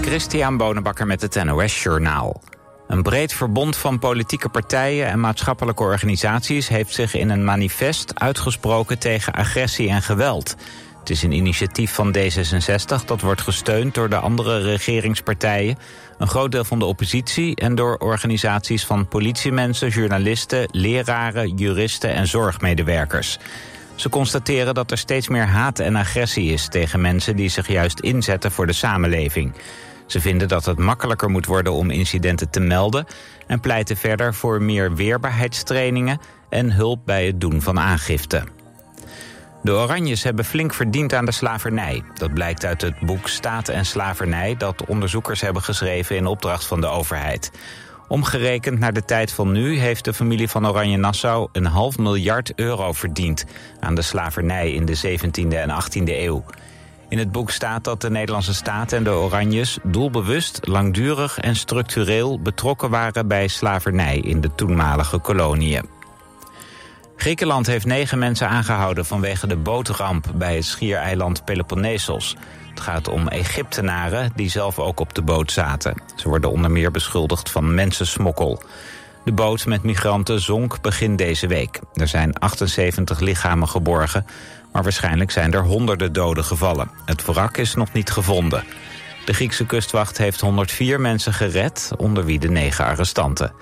Christian Bonenbakker met het NOS Journaal. Een breed verbond van politieke partijen en maatschappelijke organisaties... heeft zich in een manifest uitgesproken tegen agressie en geweld. Het is een initiatief van D66 dat wordt gesteund door de andere regeringspartijen... een groot deel van de oppositie en door organisaties van politiemensen... journalisten, leraren, juristen en zorgmedewerkers... Ze constateren dat er steeds meer haat en agressie is tegen mensen die zich juist inzetten voor de samenleving. Ze vinden dat het makkelijker moet worden om incidenten te melden... en pleiten verder voor meer weerbaarheidstrainingen... en hulp bij het doen van aangifte. De Oranjes hebben flink verdiend aan de slavernij. Dat blijkt uit het boek Staat en Slavernij... dat onderzoekers hebben geschreven in opdracht van de overheid. Omgerekend naar de tijd van nu heeft de familie van Oranje-Nassau... een half miljard euro verdiend aan de slavernij in de 17e en 18e eeuw. In het boek staat dat de Nederlandse staat en de Oranjes doelbewust, langdurig en structureel betrokken waren bij slavernij in de toenmalige koloniën. Griekenland heeft negen mensen aangehouden vanwege de bootramp bij het schiereiland Peloponnesos. Het gaat om Egyptenaren die zelf ook op de boot zaten. Ze worden onder meer beschuldigd van mensensmokkel. De boot met migranten zonk begin deze week. Er zijn 78 lichamen geborgen, maar waarschijnlijk zijn er honderden doden gevallen. Het wrak is nog niet gevonden. De Griekse kustwacht heeft 104 mensen gered, onder wie de negen arrestanten.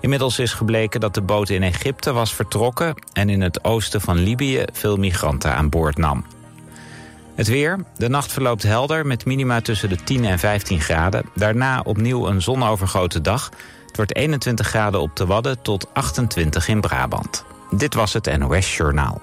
Inmiddels is gebleken dat de boot in Egypte was vertrokken... en in het oosten van Libië veel migranten aan boord nam. Het weer. De nacht verloopt helder met minima tussen de 10 en 15 graden. Daarna opnieuw een zonovergoten dag. Het wordt 21 graden op de Wadden tot 28 in Brabant. Dit was het NOS Journaal.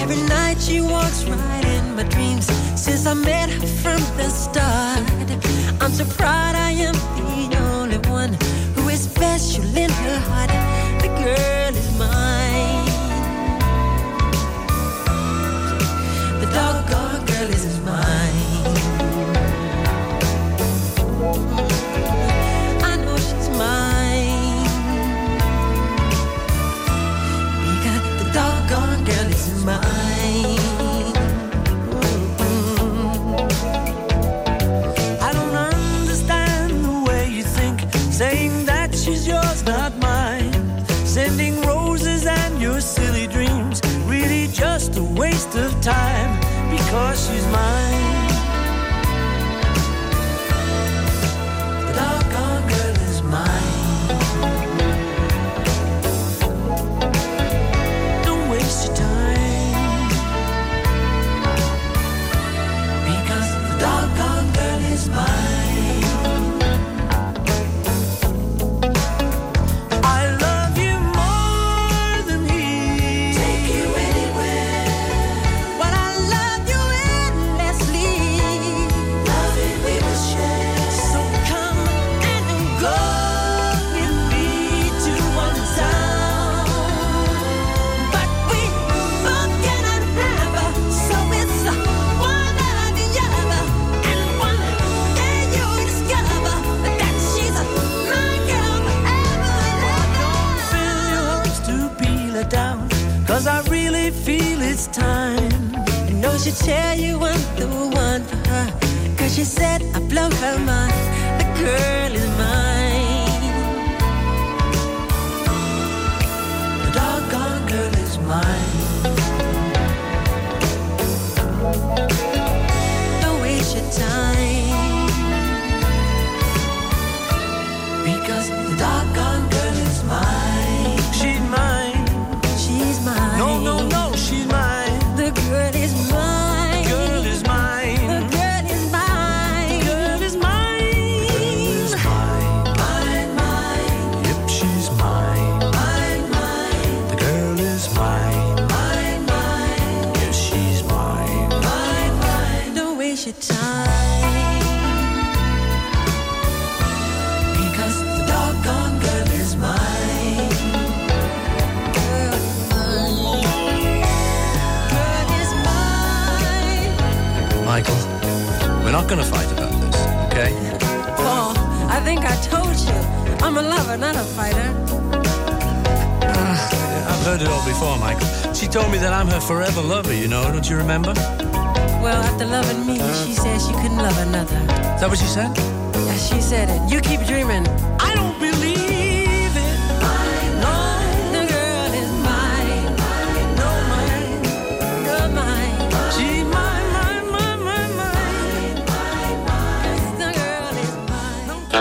Every night she walks right in my dreams. Since I met her from the start, I'm so proud I am the only one who is special in her heart. The girl is mine. Doggone girl is mine. I know she's mine. The doggone girl is mine. I don't understand the way you think, saying that she's yours, not mine. Sending roses and your silly dreams, really just a waste of time because she's mine.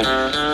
Bye.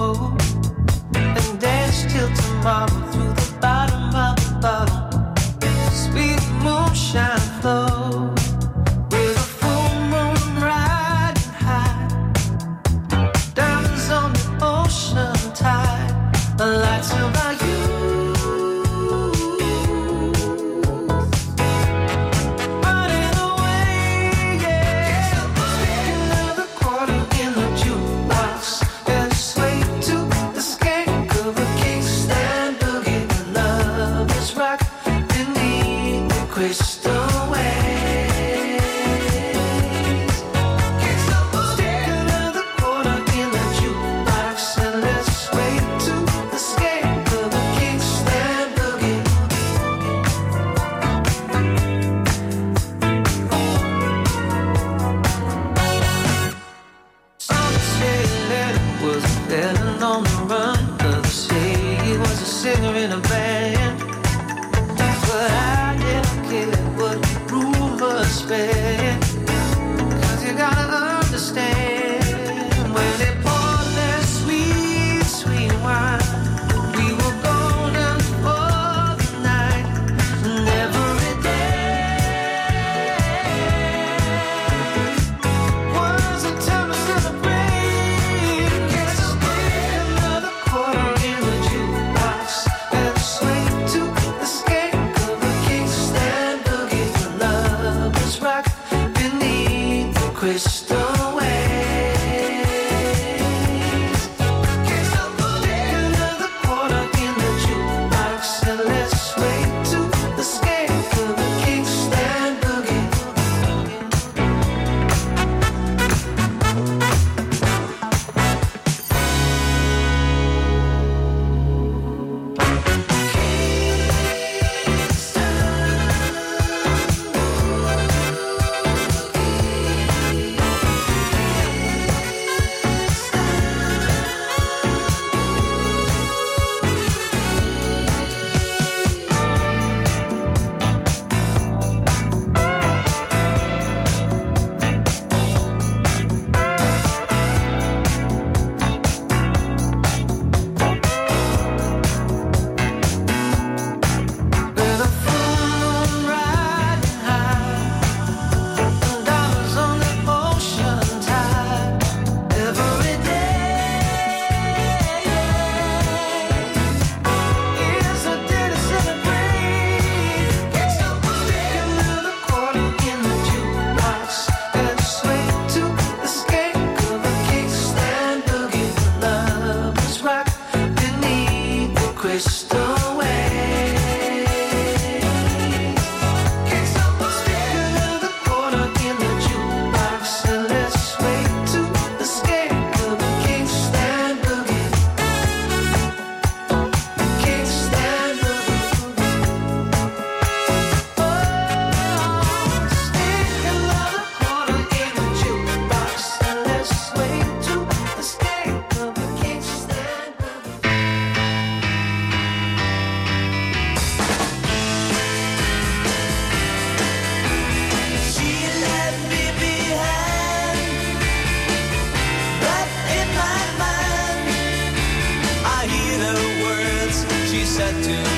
And dance till tomorrow set to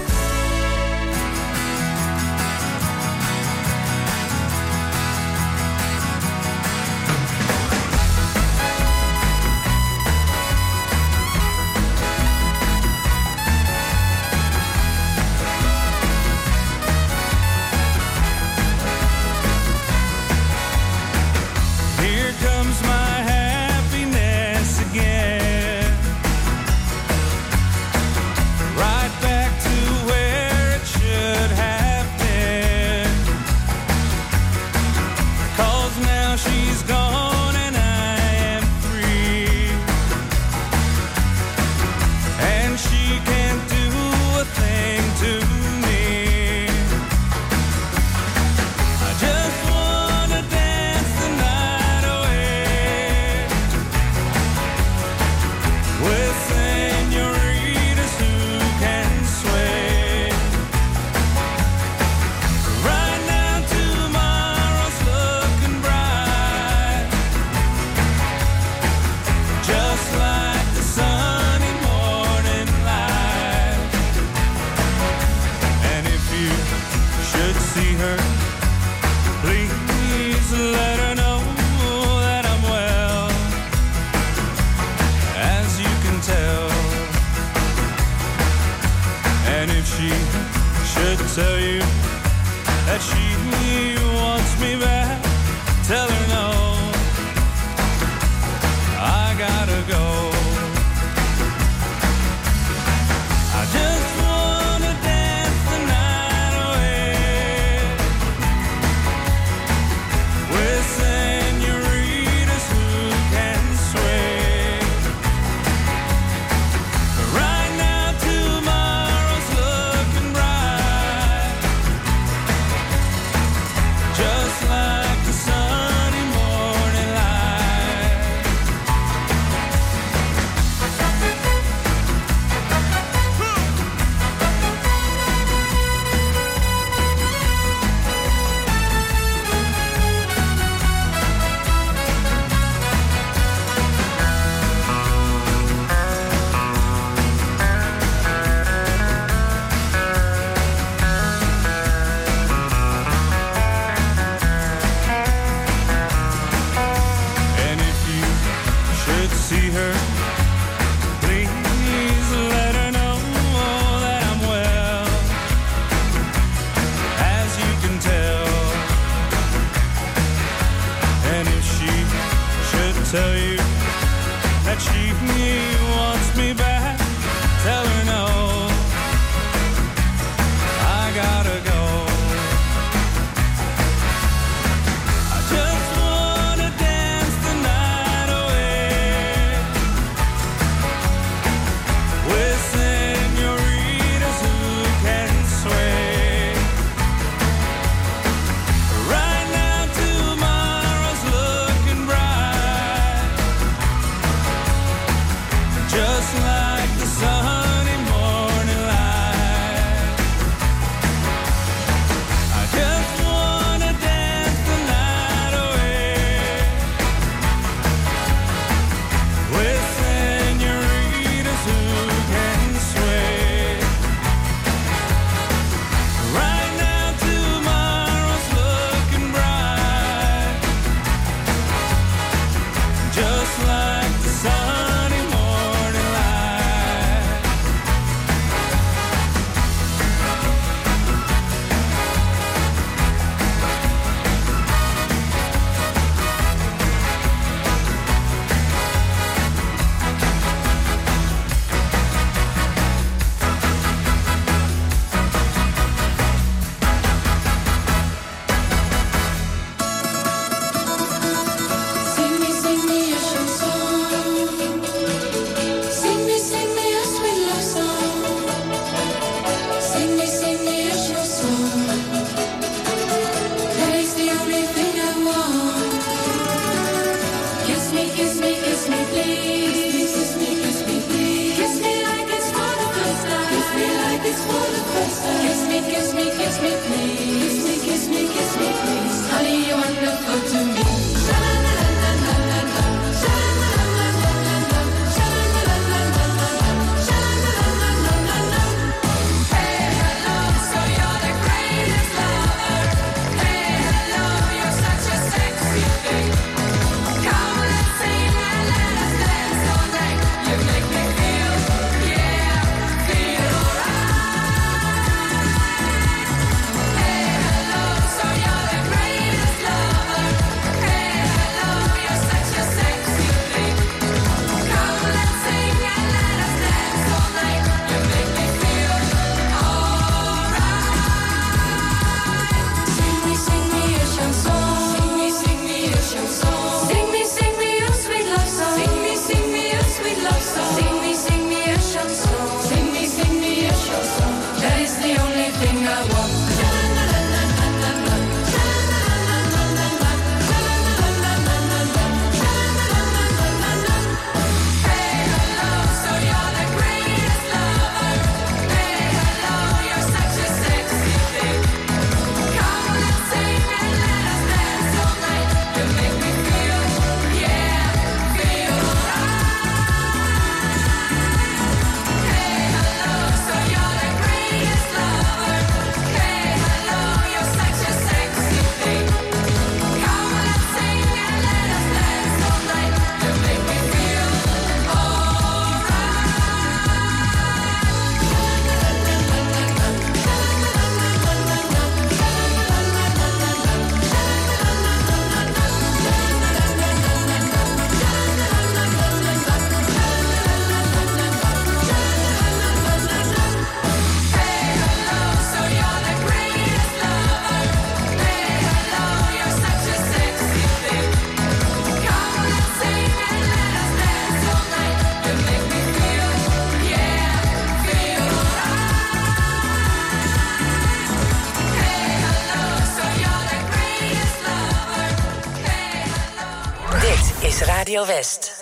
Radio West.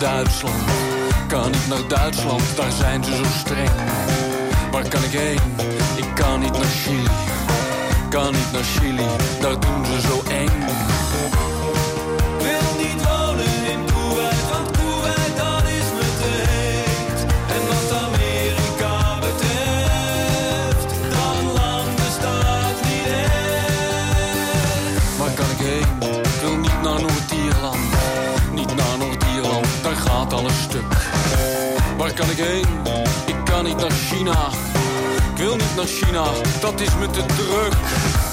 Duitsland, kan ik naar Duitsland, daar zijn ze zo streng. Waar kan ik heen? Ik kan niet naar Chili, kan niet naar Chili, daar doen ze zo eng. Wil niet wonen in Kuwait, want Kuwait dat is me te heet. En wat Amerika betreft, dan land bestaat niet echt. Waar kan ik heen? Wil niet naar Noord-Ierland, niet naar Noord-Ierland, daar gaat alles stuk. Waar kan ik heen? Ik kan niet naar China China, dat is me te druk.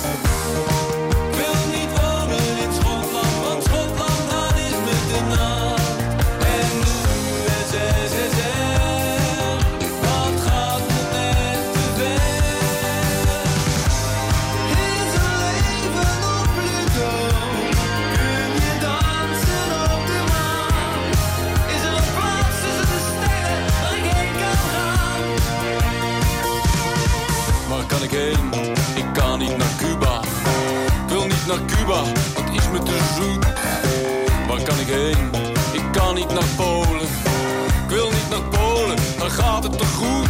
Wat het is me te zoet. Waar kan ik heen? Ik kan niet naar Polen. Ik wil niet naar Polen, dan gaat het toch goed.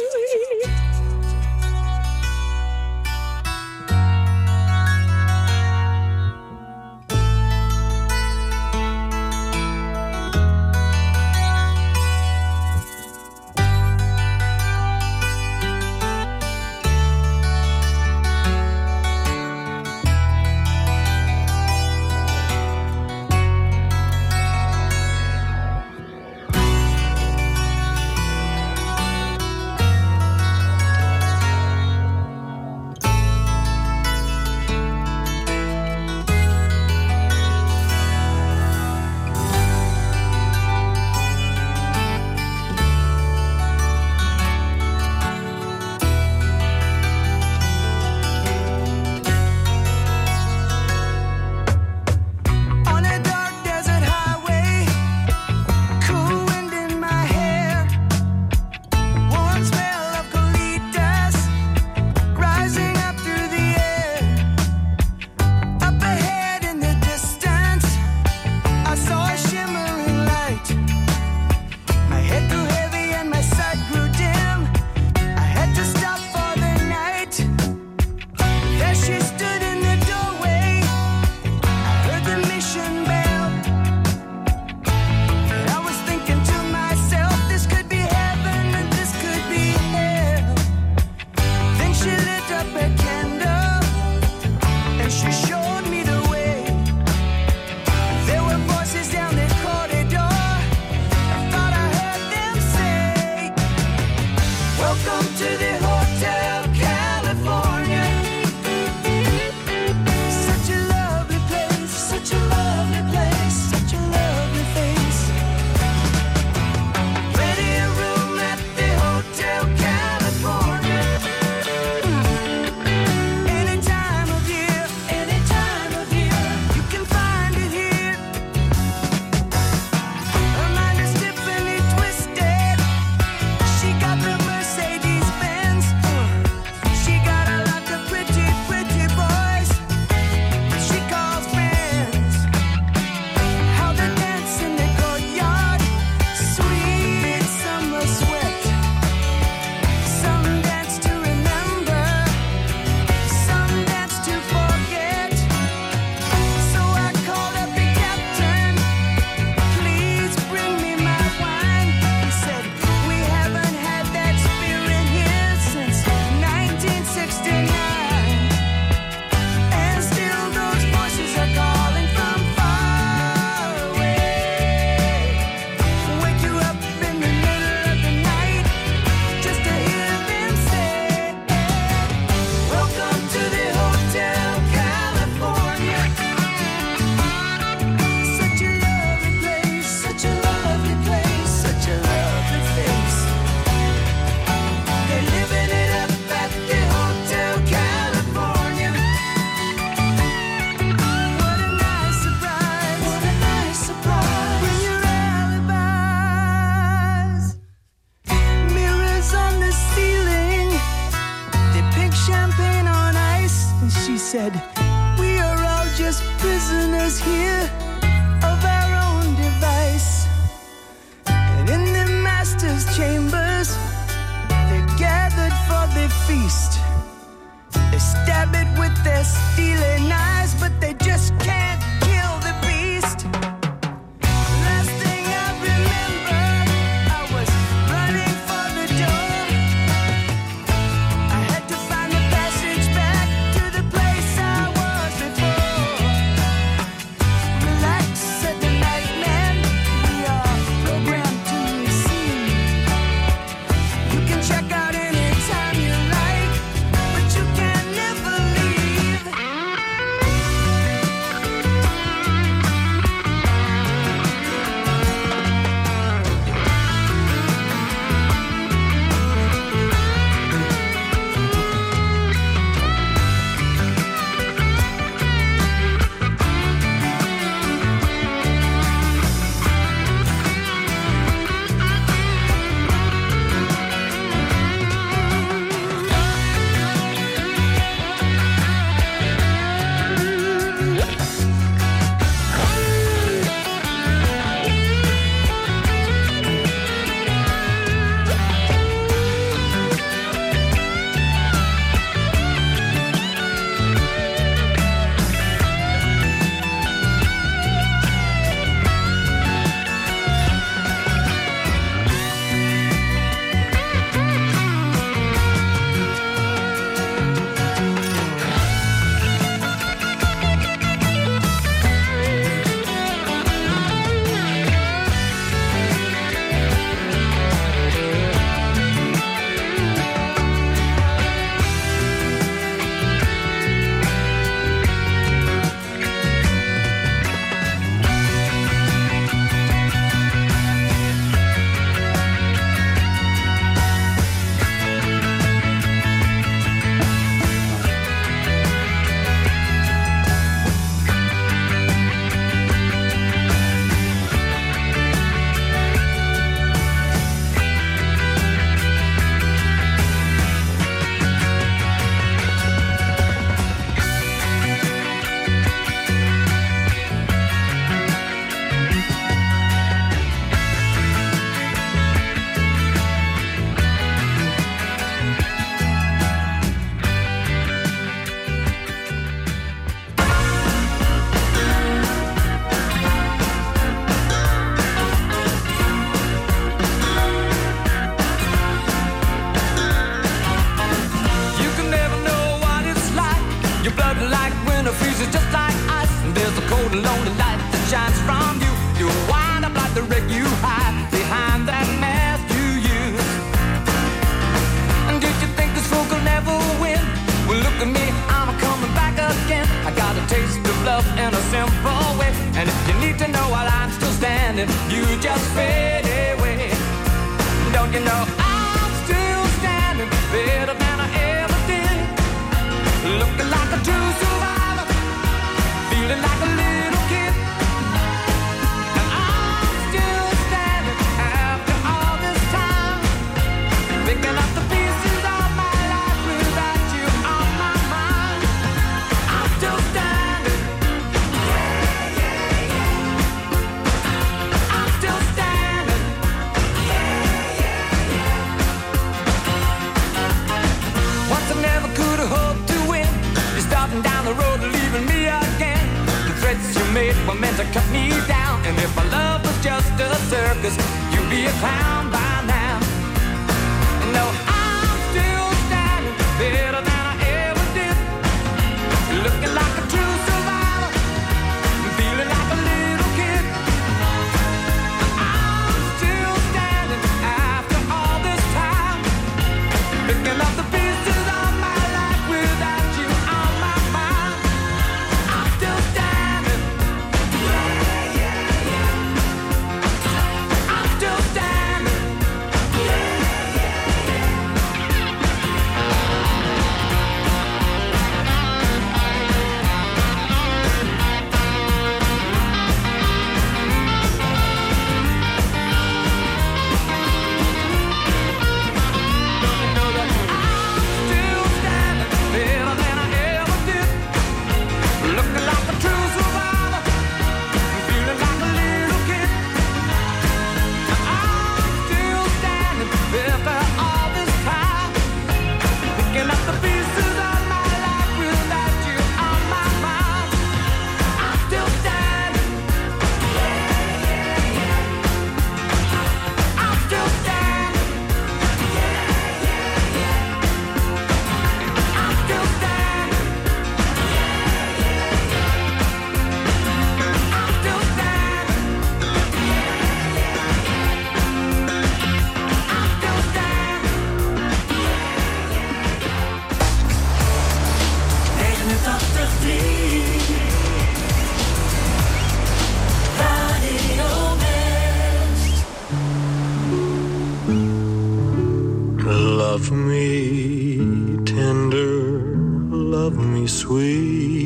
down the road to leaving me again. The threats you made were meant to cut me down. And if my love was just a circus, you'd be a clown by now. No, I Love me tender, love me sweet.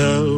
tell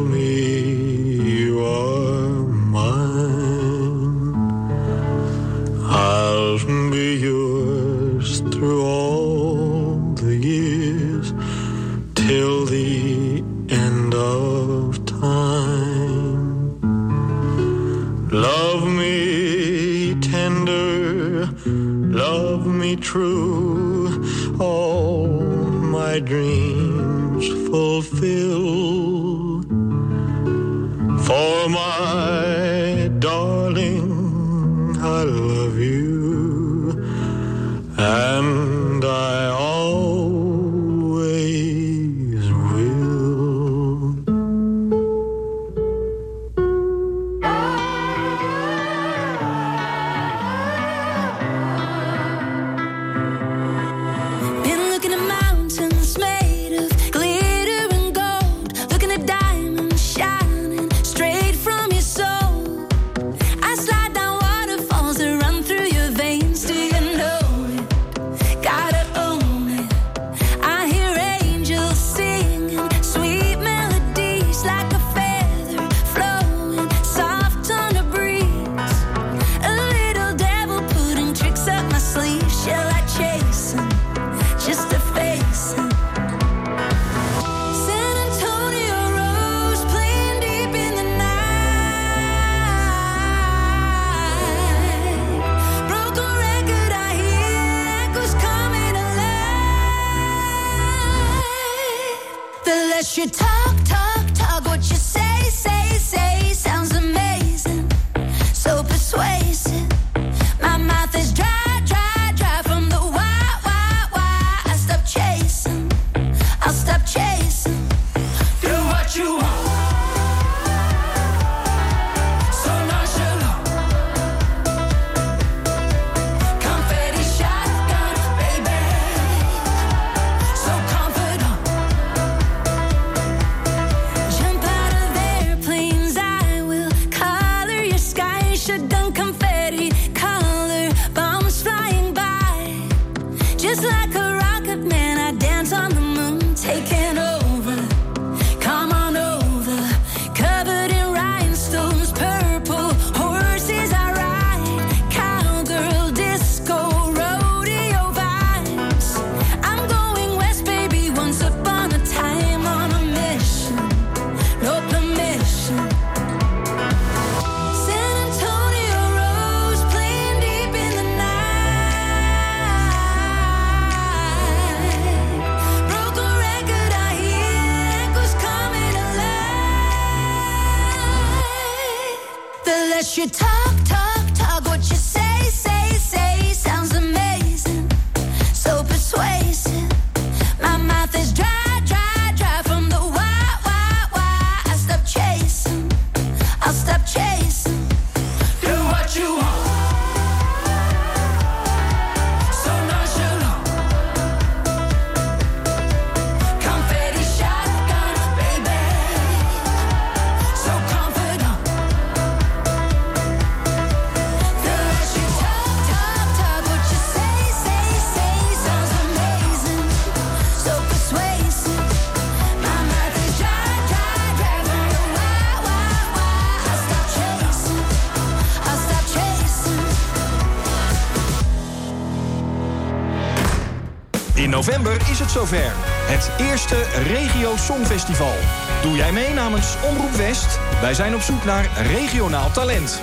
november is het zover. Het eerste Regio Songfestival. Doe jij mee namens Omroep West? Wij zijn op zoek naar regionaal talent.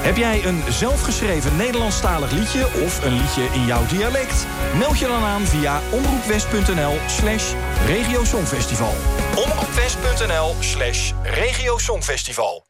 Heb jij een zelfgeschreven Nederlandstalig liedje of een liedje in jouw dialect? Meld je dan aan via omroepwest.nl slash regiosongfestival. omroepwest.nl slash regiosongfestival.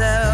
Myself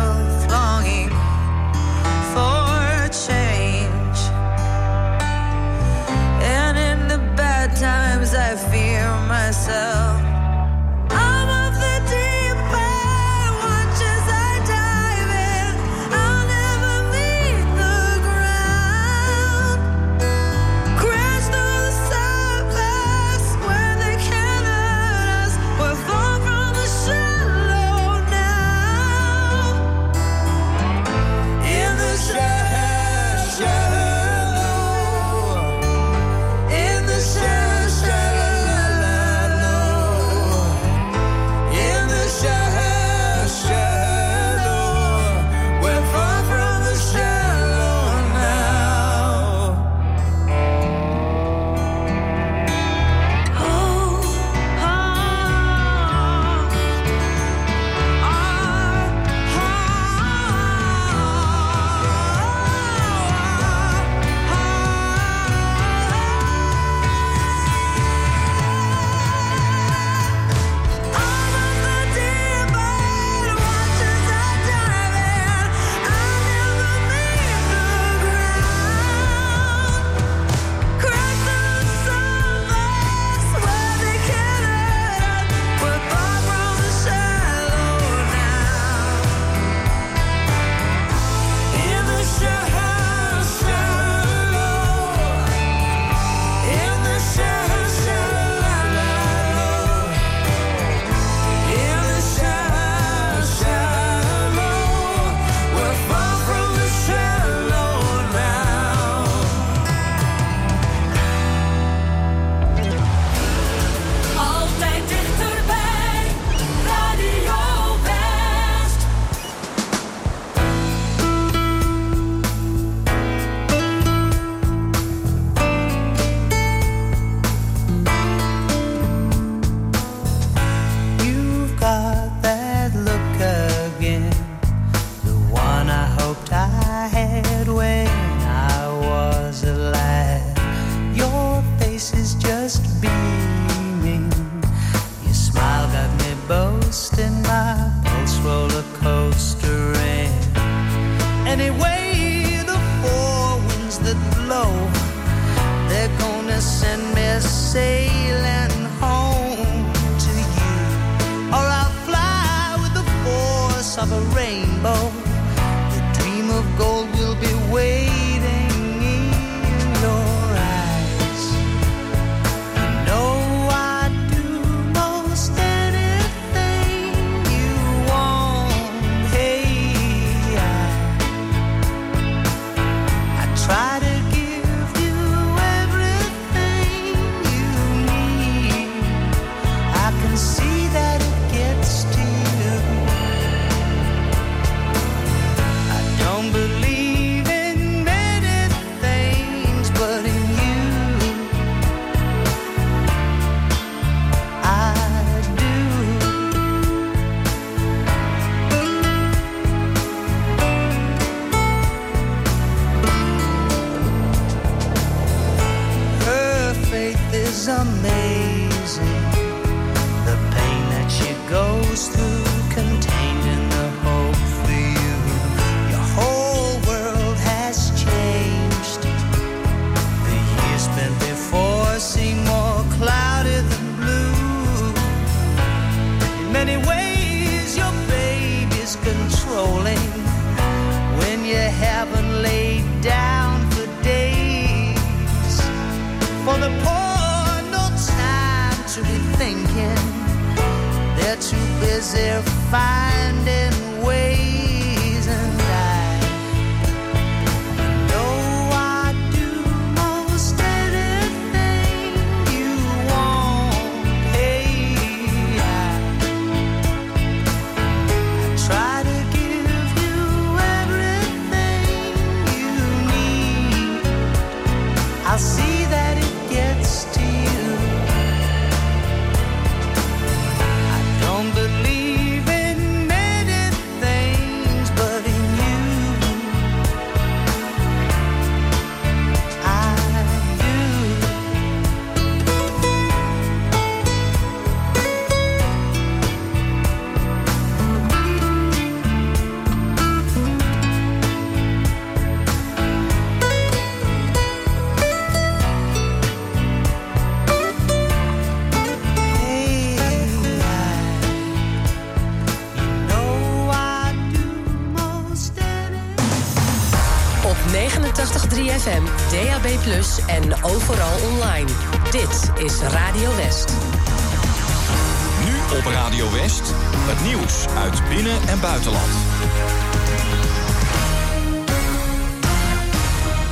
the